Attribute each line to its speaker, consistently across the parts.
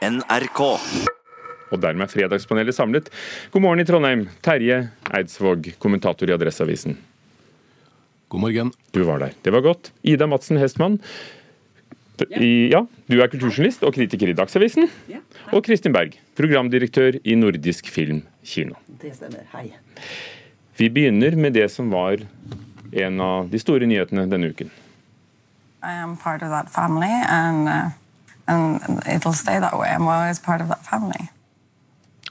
Speaker 1: NRK.
Speaker 2: Og dermed er Fredagspanelet samlet. God morgen i Trondheim, Terje Eidsvåg, kommentator i Adresseavisen.
Speaker 3: God morgen.
Speaker 2: Du var der. Det var godt. Ida Madsen Hestmann. I, ja, du er kulturjournalist og kritiker i Dagsavisen. Og Kristin Berg, programdirektør i Nordisk Film Kino.
Speaker 4: Det stemmer. Hei.
Speaker 2: Vi begynner med det som var en av de store nyhetene denne uken.
Speaker 5: I am part of that family, and uh, and it'll stay that way. I'm always part of that family.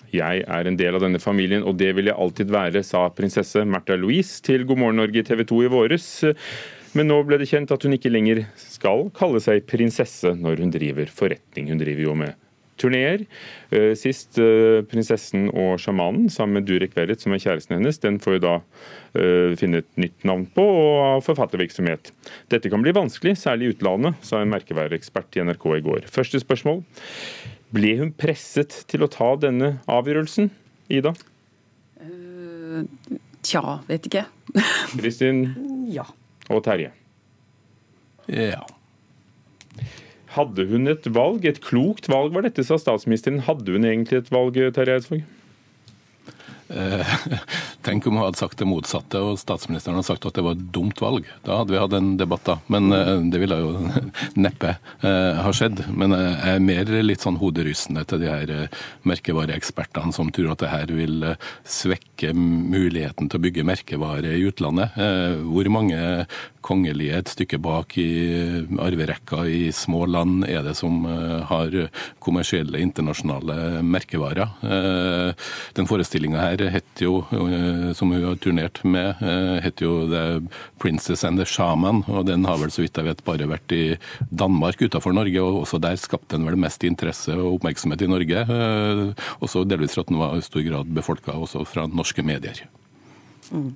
Speaker 2: Jeg er en del av denne familien, og det vil jeg alltid være, sa prinsesse Märtha Louise til God morgen Norge TV 2 i våres. Men nå ble det kjent at hun ikke lenger skal kalle seg prinsesse når hun driver forretning. Hun driver jo med turneer. Eh, Sist eh, prinsessen og sjamanen sammen med Durek Verret, som er kjæresten hennes, den får jo da eh, finne et nytt navn på og ha forfattervirksomhet. Dette kan bli vanskelig, særlig i utlandet, sa en merkevareekspert i NRK i går. Første spørsmål. Ble hun presset til å ta denne avgjørelsen, Ida?
Speaker 6: Tja, vet ikke.
Speaker 2: Kristin
Speaker 4: Ja.
Speaker 2: og Terje.
Speaker 3: Ja.
Speaker 2: Hadde hun et valg? Et klokt valg var dette, sa statsministeren. Hadde hun egentlig et valg, Terje Eidsvåg?
Speaker 3: Tenk om hun hadde sagt det motsatte og statsministeren hadde sagt at det var et dumt valg. Da hadde vi hatt en debatt, da. Men eh, det ville jo neppe eh, ha skjedd. Men eh, jeg er mer litt sånn hoderystende til de her merkevareekspertene som tror at det her vil svekke muligheten til å bygge merkevare i utlandet. Hvor mange kongelige et stykke bak i arverekka i små land er det som har kommersielle internasjonale merkevarer? Den forestillinga her heter jo, som hun har turnert med, eh, heter jo The Princess and the Shaman. Og den har vel så vidt jeg vet bare vært i Danmark utenfor Norge, og også der skapte den vel mest interesse og oppmerksomhet i Norge. eh, Også delvis for at den var i stor grad befolka også fra norske medier.
Speaker 4: Mm.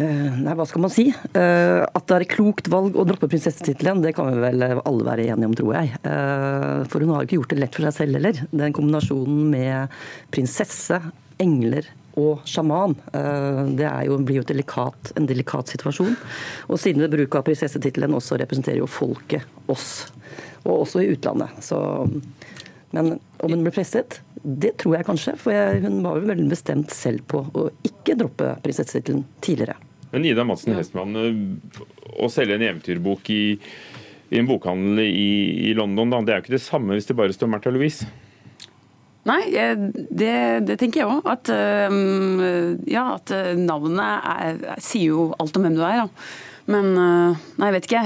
Speaker 4: Nei, hva skal man si? Eh, At det er et klokt valg å droppe prinsessetittelen, det kan vi vel alle være enige om, tror jeg. Eh, For hun har jo ikke gjort det lett for seg selv heller. Den kombinasjonen med prinsesse, engler og sjaman, eh, det er jo, blir jo delikat, en delikat situasjon. Og siden ved bruk av prinsessetittelen også representerer jo folket oss, og også i utlandet. Så, men om hun ble presset? Det tror jeg kanskje, for jeg, hun var jo veldig bestemt selv på å ikke droppe prinsessetittelen tidligere.
Speaker 2: Men Ida Madsen Hestmann, eh, å selge en eventyrbok i, i en bokhandel i, i London, da, det er jo ikke det samme hvis det bare står Märtha Louise?
Speaker 6: Nei, det, det tenker jeg òg. At, ja, at eh, navnet er, sier jo alt om hvem du er. Da. Men eh, nei, jeg vet ikke.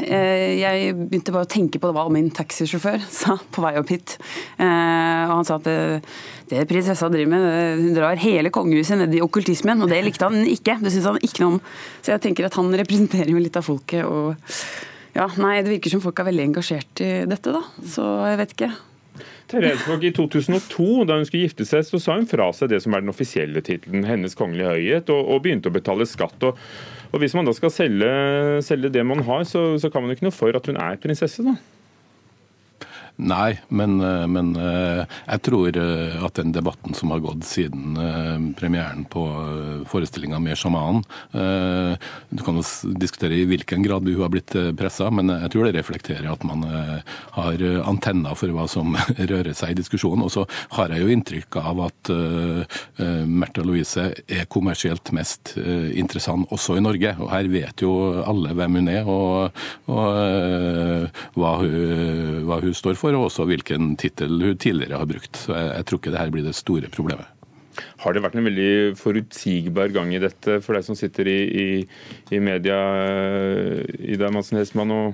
Speaker 6: Jeg begynte bare å tenke på hva min taxisjåfør sa på vei opp hit. Eh, Og han sa at det, det prinsessa driver med, hun drar hele kongehuset ned i okkultismen, og det likte han ikke. Det syntes han ikke noe om. Så jeg tenker at han representerer jo litt av folket. og ja, nei, Det virker som folk er veldig engasjert i dette, da. Så jeg vet ikke.
Speaker 2: Terje Fogg I 2002, da hun skulle gifte seg, så sa hun fra seg det som er den offisielle tittelen, Hennes kongelige høyhet, og, og begynte å betale skatt. Og, og Hvis man da skal selge, selge det man har, så, så kan man jo ikke noe for at hun er prinsesse, da.
Speaker 3: Nei, men, eh, men eh, jeg tror eh, at den debatten som har gått siden premieren på forestillinga med sjamanen Du kan jo diskutere i hvilken grad hun har blitt pressa, men jeg tror det reflekterer at man har antenner for hva som rører seg i diskusjonen. Og så har jeg jo inntrykk av at Märtha Louise er kommersielt mest interessant også i Norge. Og her vet jo alle hvem hun er og, og hva, hun, hva hun står for, og også hvilken tittel hun tidligere har brukt. Så jeg, jeg tror ikke det her blir det store problemet.
Speaker 2: Har det vært en veldig forutsigbar gang i dette for deg som sitter i, i, i media, eh, Ida Madsen Hestmann, å,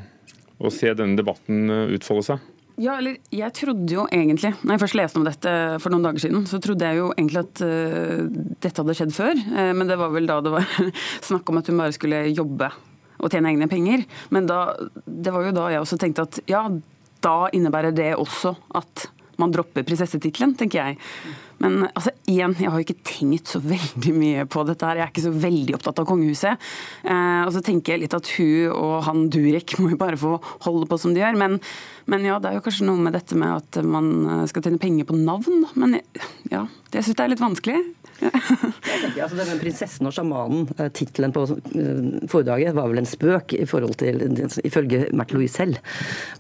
Speaker 2: å se denne debatten eh, utfolde seg?
Speaker 6: Ja, eller jeg trodde jo egentlig, når jeg først leste om dette for noen dager siden, så trodde jeg jo egentlig at uh, dette hadde skjedd før. Uh, men det var vel da det var snakk om at hun bare skulle jobbe og tjene egne penger. Men da, det var jo da jeg også tenkte at ja, da innebærer det også at man dropper prinsessetittelen, tenker jeg. Men altså, igjen, jeg har jo ikke tenkt så veldig mye på dette her. Jeg er ikke så veldig opptatt av kongehuset. Eh, og så tenker jeg litt at hun og han Durek må jo bare få holde på som de gjør. Men, men ja, det er jo kanskje noe med dette med at man eh, skal tjene penger på navn. Men ja, det syns jeg er litt vanskelig.
Speaker 4: Ja, altså denne 'Prinsessen og sjamanen', eh, tittelen på eh, foredraget, var vel en spøk i forhold til, ifølge Märtha Louise selv.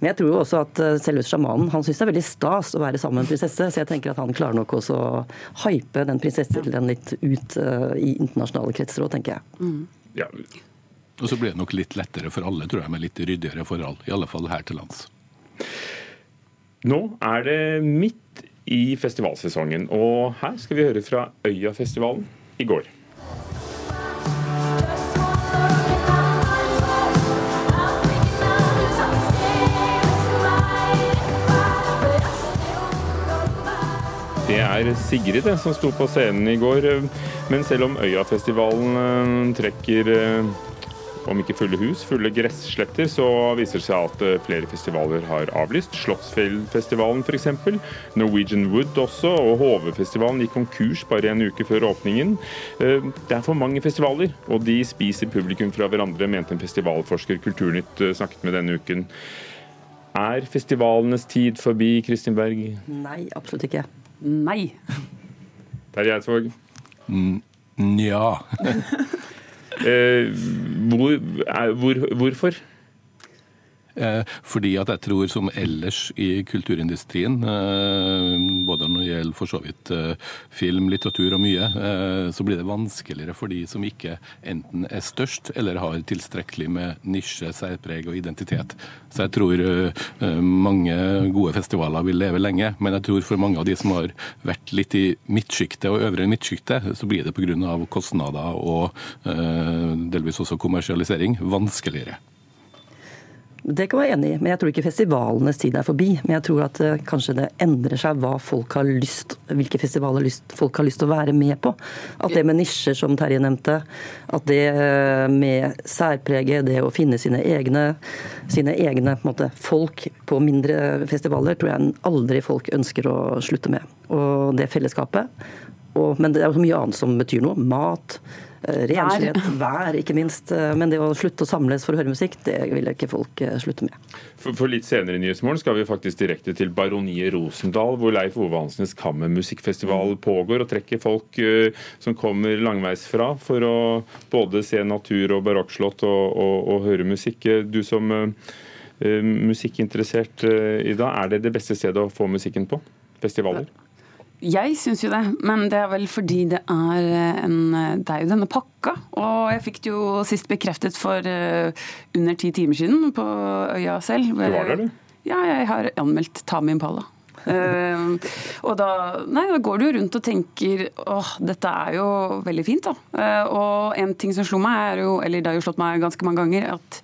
Speaker 4: Men jeg tror jo også at selve sjamanen han syns det er veldig stas å være sammen med en prinsesse, så jeg tenker at han klarer nok også å hype den prinsessetittelen litt ut i internasjonale kretser òg, tenker jeg. Mm. Ja.
Speaker 3: Og så blir det nok litt lettere for alle, tror jeg, med litt ryddigere forhold. I alle fall her til lands.
Speaker 2: Nå er det midt i festivalsesongen, og her skal vi høre fra Øyafestivalen i går. Det er Sigrid som sto på scenen i går. Men selv om Øyafestivalen eh, trekker eh, om ikke fulle hus, fulle gressletter, så viser det seg at eh, flere festivaler har avlyst. Slottsfjellfestivalen f.eks. Norwegian Wood også, og HV-festivalen gikk konkurs bare en uke før åpningen. Eh, det er for mange festivaler, og de spiser publikum fra hverandre, mente en festivalforsker Kulturnytt eh, snakket med denne uken. Er festivalenes tid forbi, Kristin Berg?
Speaker 4: Nei, absolutt ikke.
Speaker 6: Nei.
Speaker 2: Terje Eidsvåg?
Speaker 3: Nja.
Speaker 2: Eh, hvor, hvor, hvorfor?
Speaker 3: Eh, fordi at jeg tror, som ellers i kulturindustrien, eh, når det gjelder for så vidt film, litteratur og mye, så blir det vanskeligere for de som ikke enten er størst eller har tilstrekkelig med nisje, særpreg og identitet. Så jeg tror mange gode festivaler vil leve lenge, men jeg tror for mange av de som har vært litt i midtsjiktet og øvre midtsjiktet, så blir det pga. kostnader og delvis også kommersialisering vanskeligere.
Speaker 4: Det kan jeg være enig i, men jeg tror ikke festivalenes tid er forbi. Men jeg tror at uh, kanskje det endrer seg hva folk har lyst, hvilke festivaler folk har lyst til å være med på. At det med nisjer, som Terje nevnte, at det uh, med særpreget, det å finne sine egne, sine egne på måte, folk på mindre festivaler, tror jeg aldri folk ønsker å slutte med. Og det fellesskapet. Og, men det er jo så mye annet som betyr noe. Mat Eh, renslighet, vær, ikke minst. Eh, men det å slutte å samles for å høre musikk, det vil ikke folk eh, slutte med.
Speaker 2: For, for litt senere i Nyhetsmorgen skal vi faktisk direkte til Baroniet Rosendal, hvor Leif Ove Hansenes kammermusikkfestival pågår, og trekker folk uh, som kommer langveisfra for å både se natur og barokkslott og, og, og, høre musikk. Du som uh, musikkinteressert, i Ida, er det det beste stedet å få musikken på? Festivaler?
Speaker 6: Jeg syns jo det, men det er vel fordi det er, en, det er jo denne pakka. Og jeg fikk det jo sist bekreftet for uh, under ti timer siden på øya selv.
Speaker 2: Du var der, du?
Speaker 6: Ja, jeg har anmeldt Tami Impala. Uh, og da, nei, da, går du rundt og tenker åh, dette er jo veldig fint, da. Uh, og en ting som slo meg, er jo, eller det har jo slått meg ganske mange ganger, at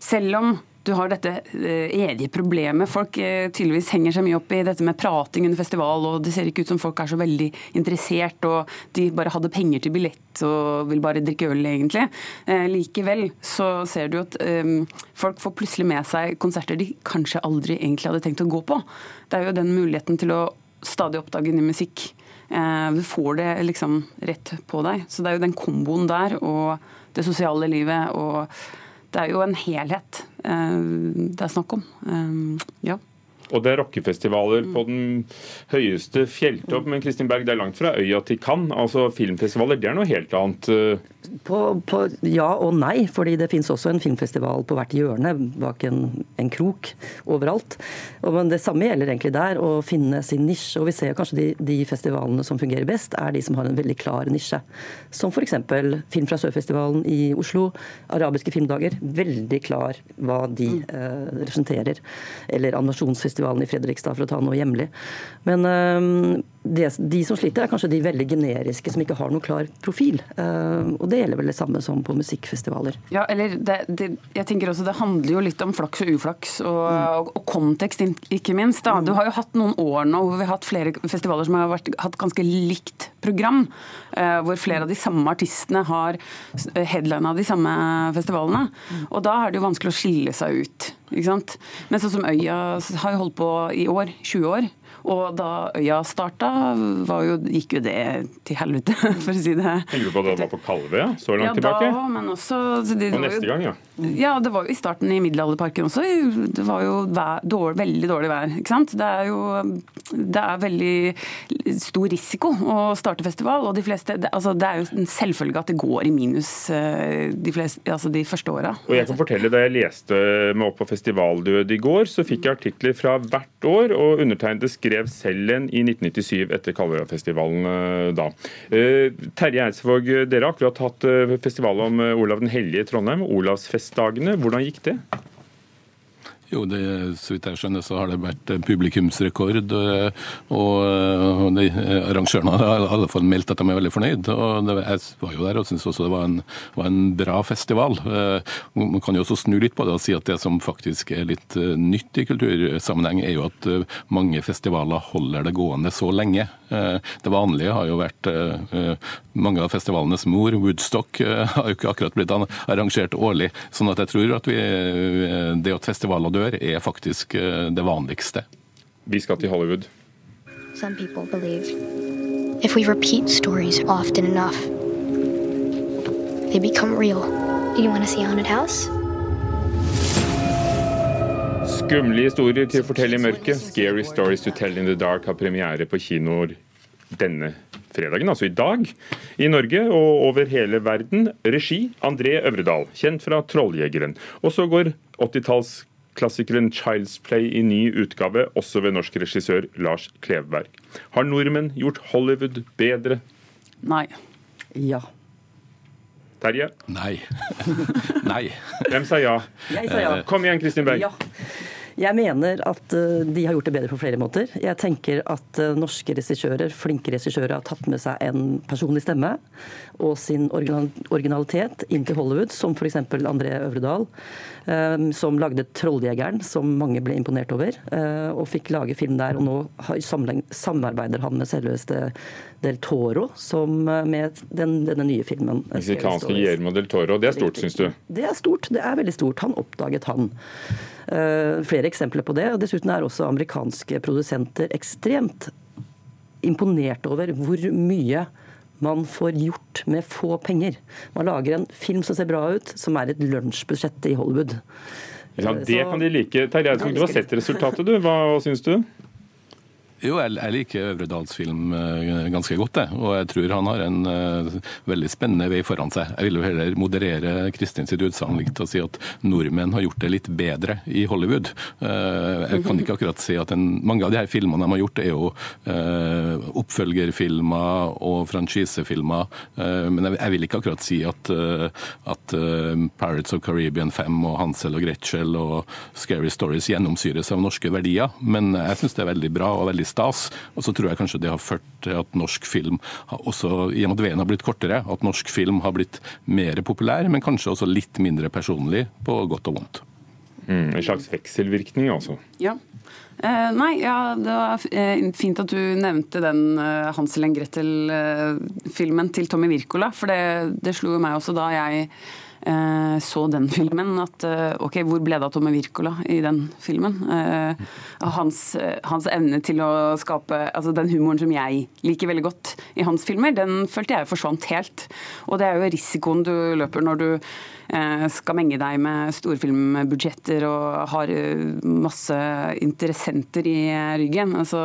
Speaker 6: selv om du har dette eh, evige problemet. Folk eh, tydeligvis henger seg mye opp i dette med prating under festival, og det ser ikke ut som folk er så veldig interessert, og de bare hadde penger til billett og vil bare drikke øl, egentlig. Eh, likevel så ser du at folk får plutselig med seg konserter de kanskje aldri egentlig hadde tenkt å gå på. Det er jo den muligheten til å stadig oppdage ny musikk. Du får det liksom rett på deg. Så det er jo den komboen der og det sosiale livet og det er jo en helhet eh, det er snakk om. Eh, ja.
Speaker 2: Og det er rockefestivaler på den høyeste fjelltopp, men Kristin Berg, det er langt fra øya til Cannes. Altså, filmfestivaler det er noe helt annet.
Speaker 4: På, på, ja og nei, fordi det finnes også en filmfestival på hvert hjørne bak en, en krok overalt. Og, men Det samme gjelder egentlig der, å finne sin nisje. Og vi ser kanskje de, de, festivalene som fungerer best, er de som har en veldig klar nisje. Som f.eks. Film fra Sør-festivalen i Oslo, Arabiske filmdager. Veldig klar hva de eh, representerer. Eller Animasjonsfestivalen i Fredrikstad, for å ta noe hjemlig. Men eh, det, de som sliter, er kanskje de veldig generiske som ikke har noen klar profil. Uh, og det gjelder vel det samme som på musikkfestivaler.
Speaker 6: Ja, eller det, det, jeg tenker også det handler jo litt om flaks og uflaks, og, mm. og, og kontekst, ikke minst. Da. Du har jo hatt noen år nå hvor vi har hatt flere festivaler som har vært, hatt ganske likt program. Uh, hvor flere av de samme artistene har headlina de samme festivalene. Mm. Og da er det jo vanskelig å skille seg ut. Ikke sant? Men sånn som Øya har jo holdt på i år, 20 år. Og da Øya starta, jo, gikk jo det til helvete, for å si det.
Speaker 2: Tenker du på da det var på Kalvøya? Så langt
Speaker 6: ja,
Speaker 2: tilbake?
Speaker 6: Ja, men også
Speaker 2: det, Og neste jo, gang, ja.
Speaker 6: Ja, det var jo i starten i Middelalderparken også. Det var jo vær, dårlig, veldig dårlig vær. ikke sant? Det er jo det er veldig stor risiko å starte festival. og de fleste, det, altså, det er jo en selvfølge at det går i minus eh, de, fleste, altså de første åra.
Speaker 2: Og jeg kan fortelle, Da jeg leste meg opp på Festivaldød i går, så fikk jeg artikler fra hvert år, og undertegnede skrev selv en i 1997 etter Kalvøyafestivalen eh, da. Eh, Terje Eidsvåg, dere har akkurat hatt festival om Olav den hellige i Trondheim, Olavsfestdagene. Hvordan gikk det?
Speaker 3: Jo, det, så vidt jeg skjønner så har det vært publikumsrekord. Eh, og, og de, eh, arrangørene har i alle fall meldt at de er veldig fornøyd. og det, Jeg var jo der og syntes også det var en, var en, bra festival. Eh, man kan jo også snu litt på det og si at det som faktisk er litt nytt i kultursammenheng, er jo at mange festivaler holder det gående så lenge. Det vanlige har jo vært mange av festivalenes mor, Woodstock, har jo ikke akkurat blitt arrangert årlig. sånn at jeg tror at vi, det at festivaler dør er faktisk eh, det vanligste.
Speaker 2: Vi skal til Hollywood.
Speaker 1: Some people believe if we repeat stories often enough, they become real. Do you want to see a haunted house?
Speaker 2: Skumle historier til å fortelle i mørket. 'Scary Stories to Tell in the Dark' har premiere på kinoer denne fredagen, altså i dag, i Norge og over hele verden. Regi André Øvredal, kjent fra 'Trolljegeren'. Og så går 80-talls klassikeren 'Child's Play' i ny utgave, også ved norsk regissør Lars Kleveberg. Har nordmenn gjort Hollywood bedre?
Speaker 6: Nei.
Speaker 4: Ja.
Speaker 2: Terje?
Speaker 3: Nei. Nei.
Speaker 2: Hvem sa ja?
Speaker 4: Jeg sa ja.
Speaker 2: Kom igjen, Kristin Berg. Ja.
Speaker 4: Jeg mener at eh, de har gjort det bedre på flere måter. Jeg tenker at eh, norske regissører, flinke regissører har tatt med seg en personlig stemme og sin originalitet inn til Hollywood, som f.eks. André Øvredal, eh, som lagde 'Trolljegeren', som mange ble imponert over, og fikk lage film der. Og nå samarbeider han med selveste Del Toro som med den, denne nye filmen.
Speaker 2: Mexicanske Guillermo del Toro. Det er stort, syns du?
Speaker 4: Det er stort. Det er veldig stort. Han oppdaget han. Eh, flere eksempler på det. og Dessuten er også amerikanske produsenter ekstremt imponert over hvor mye man får gjort med få penger. Man lager en film som ser bra ut, som er et lunsjbudsjett i Hollywood.
Speaker 2: Ja, Det kan de like. Terje, du har sett resultatet, du. Hva syns du?
Speaker 3: Jo, jeg, jeg liker Øvredals film uh, ganske godt, jeg. Og jeg tror han har en uh, veldig spennende vei foran seg. Jeg vil jo heller moderere Kristin sitt utsagn litt og si at nordmenn har gjort det litt bedre i Hollywood. Uh, jeg kan ikke akkurat si at en, Mange av de her filmene de har gjort, er jo oppfølgerfilmer og franchisefilmer. men jeg, jeg, vil ikke akkurat si at, at Pirates of Caribbean 5 og Hansel og Gretchel og Scary Stories gjennomsyres av norske verdier. Men jeg syns det er veldig bra og veldig stas. Og så tror jeg kanskje det har ført til at norsk film, også i og med at veien har blitt kortere, at norsk film har blitt mer populær, men kanskje også litt mindre personlig, på godt og vondt.
Speaker 2: Mm, en slags vekselvirkning, altså?
Speaker 6: Ja. Eh, nei, ja, det var eh, fint at du nevnte den eh, Hansel og Gretel-filmen eh, til Tommy Wirkola. For det, det slo meg også da jeg så den filmen, at eh, ok, hvor ble det av Tomme Wirkola i den filmen? Eh, hans, hans, evne til å skape altså Den humoren som jeg liker veldig godt i hans filmer, den følte jeg forsvant helt. Og det er jo risikoen du løper når du Eh, skal menge deg med storfilmbudsjetter og har eh, masse interessenter i ryggen. Altså,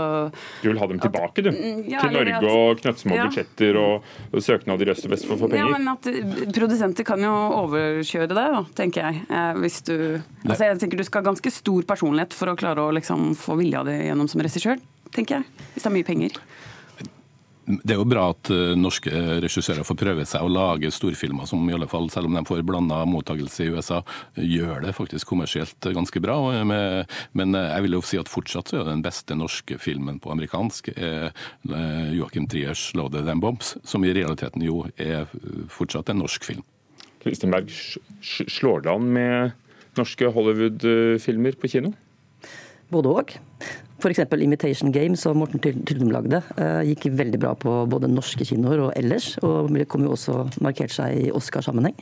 Speaker 2: du vil ha dem tilbake, du? Mm, ja, til Norge at, og knøttsmå ja. budsjetter og, søknader i øst og vest for å få penger?
Speaker 6: Ja, men at eh, Produsenter kan jo overkjøre det, da, tenker jeg. Hvis du, altså jeg tenker du skal ha ganske stor personlighet for å klare å liksom, få vilja di gjennom som regissør, tenker jeg. Hvis det er mye penger.
Speaker 3: Det er jo bra at uh, norske regissører får prøve seg å lage storfilmer som i alle fall, selv om de får blanda mottakelse i USA, gjør det faktisk kommersielt ganske bra. Men jeg vil jo si at fortsatt så er den beste norske filmen på amerikansk Joachim Triers 'Loaded and Bombs', som i realiteten jo er fortsatt en norsk film.
Speaker 2: Kristin Berg, slår det an med norske Hollywood-filmer på kino?
Speaker 4: Både òg. F.eks. Imitation Game, som Morten Tyldum lagde, eh, gikk veldig bra på både norske kinoer og ellers. Og kom jo også markert seg i Oscar-sammenheng.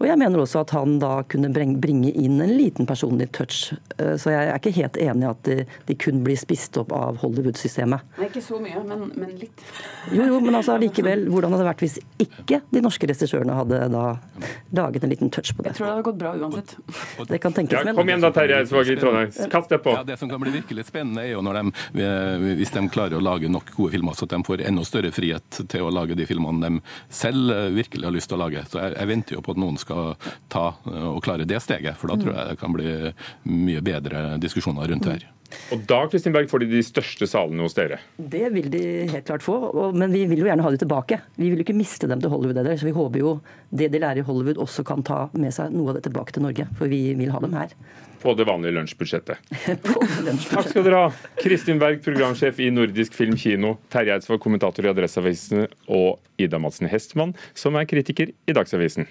Speaker 4: Og jeg mener også at han da kunne bringe inn en liten personlig touch. Eh, så jeg er ikke helt enig i at de, de, kun blir spist opp av Hollywood-systemet.
Speaker 6: Ikke så mye, men, men, litt.
Speaker 4: Jo, jo, men altså likevel. Hvordan hadde det vært hvis ikke de norske regissørene hadde da laget en liten touch på det?
Speaker 6: Jeg tror det hadde gått bra uansett.
Speaker 4: Det kan tenkes.
Speaker 2: Ja, kom igjen da, Terje Eidsvåg i Trondheim. Kast det på.
Speaker 3: Ja, det som kan bli virkelig spennende, er jo når de, hvis de klarer å lage nok gode filmer, så at de får enda større frihet til å lage de filmene de selv eh, virkelig har lyst til å lage. Så jeg, jeg venter jo på at noen skal ta eh, og klare det steget, for da tror jeg det kan bli mye bedre diskusjoner rundt det her.
Speaker 2: Og da Kristin Berg, får de de største salene hos dere?
Speaker 4: Det vil de helt klart få, men vi vil jo gjerne ha de tilbake. Vi vil jo ikke miste dem til Hollywood heller, så vi håper jo det de lærer i Hollywood også kan ta med seg noe av det tilbake til Norge. For vi vil ha dem her.
Speaker 2: På det vanlige lunsjbudsjettet. Takk skal dere ha. Kristin Berg, programsjef i Nordisk Film Kino, Terje Eidsvåg, kommentator i Adresseavisen, og Ida Madsen Hestmann, som er kritiker i Dagsavisen.